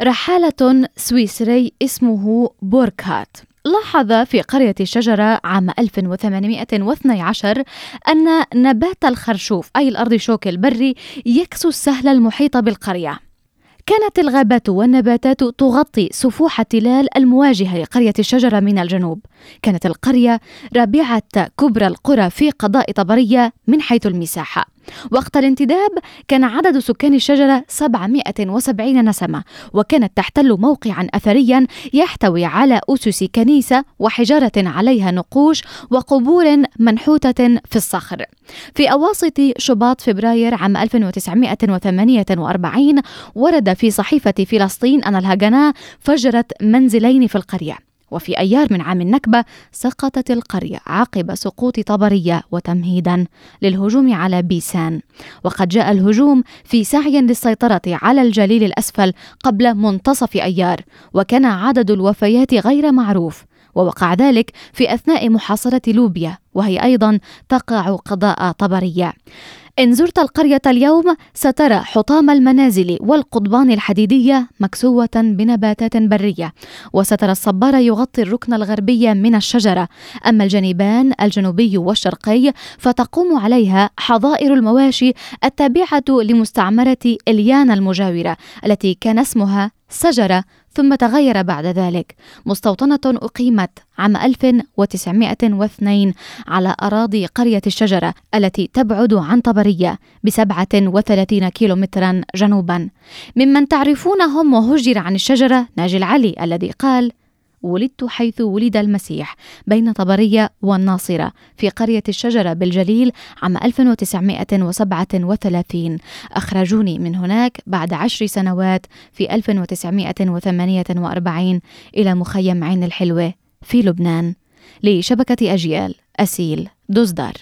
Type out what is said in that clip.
رحالة سويسري اسمه بوركهات لاحظ في قرية الشجرة عام 1812 أن نبات الخرشوف أي الأرضشوك البري يكسو السهل المحيط بالقرية. كانت الغابات والنباتات تغطي سفوح التلال المواجهة لقرية الشجرة من الجنوب. كانت القرية رابعة كبرى القرى في قضاء طبرية من حيث المساحة. وقت الانتداب كان عدد سكان الشجرة 770 نسمة وكانت تحتل موقعا أثريا يحتوي على أسس كنيسة وحجارة عليها نقوش وقبور منحوتة في الصخر. في أواسط شباط فبراير عام 1948 ورد في صحيفة فلسطين أن الهجناء فجرت منزلين في القرية. وفي أيار من عام النكبة سقطت القرية عقب سقوط طبرية وتمهيدا للهجوم على بيسان. وقد جاء الهجوم في سعي للسيطرة على الجليل الأسفل قبل منتصف أيار وكان عدد الوفيات غير معروف. ووقع ذلك في أثناء محاصرة لوبيا وهي أيضا تقع قضاء طبرية. إن زرت القرية اليوم سترى حطام المنازل والقضبان الحديدية مكسوة بنباتات برية وسترى الصبار يغطي الركن الغربي من الشجرة. أما الجانبان الجنوبي والشرقي فتقوم عليها حظائر المواشي التابعة لمستعمرة إليانا المجاورة التي كان اسمها سجرة ثم تغير بعد ذلك. مستوطنة أقيمت عام 1902 على أراضي قرية الشجرة التي تبعد عن طبرية بسبعة وثلاثين كيلومترا جنوبا. ممن تعرفونهم وهجر عن الشجرة ناجي العلي الذي قال ولدت حيث ولد المسيح بين طبرية والناصرة في قرية الشجرة بالجليل عام 1937 أخرجوني من هناك بعد عشر سنوات في 1948 إلى مخيم عين الحلوة في لبنان. لشبكة أجيال أسيل دزدار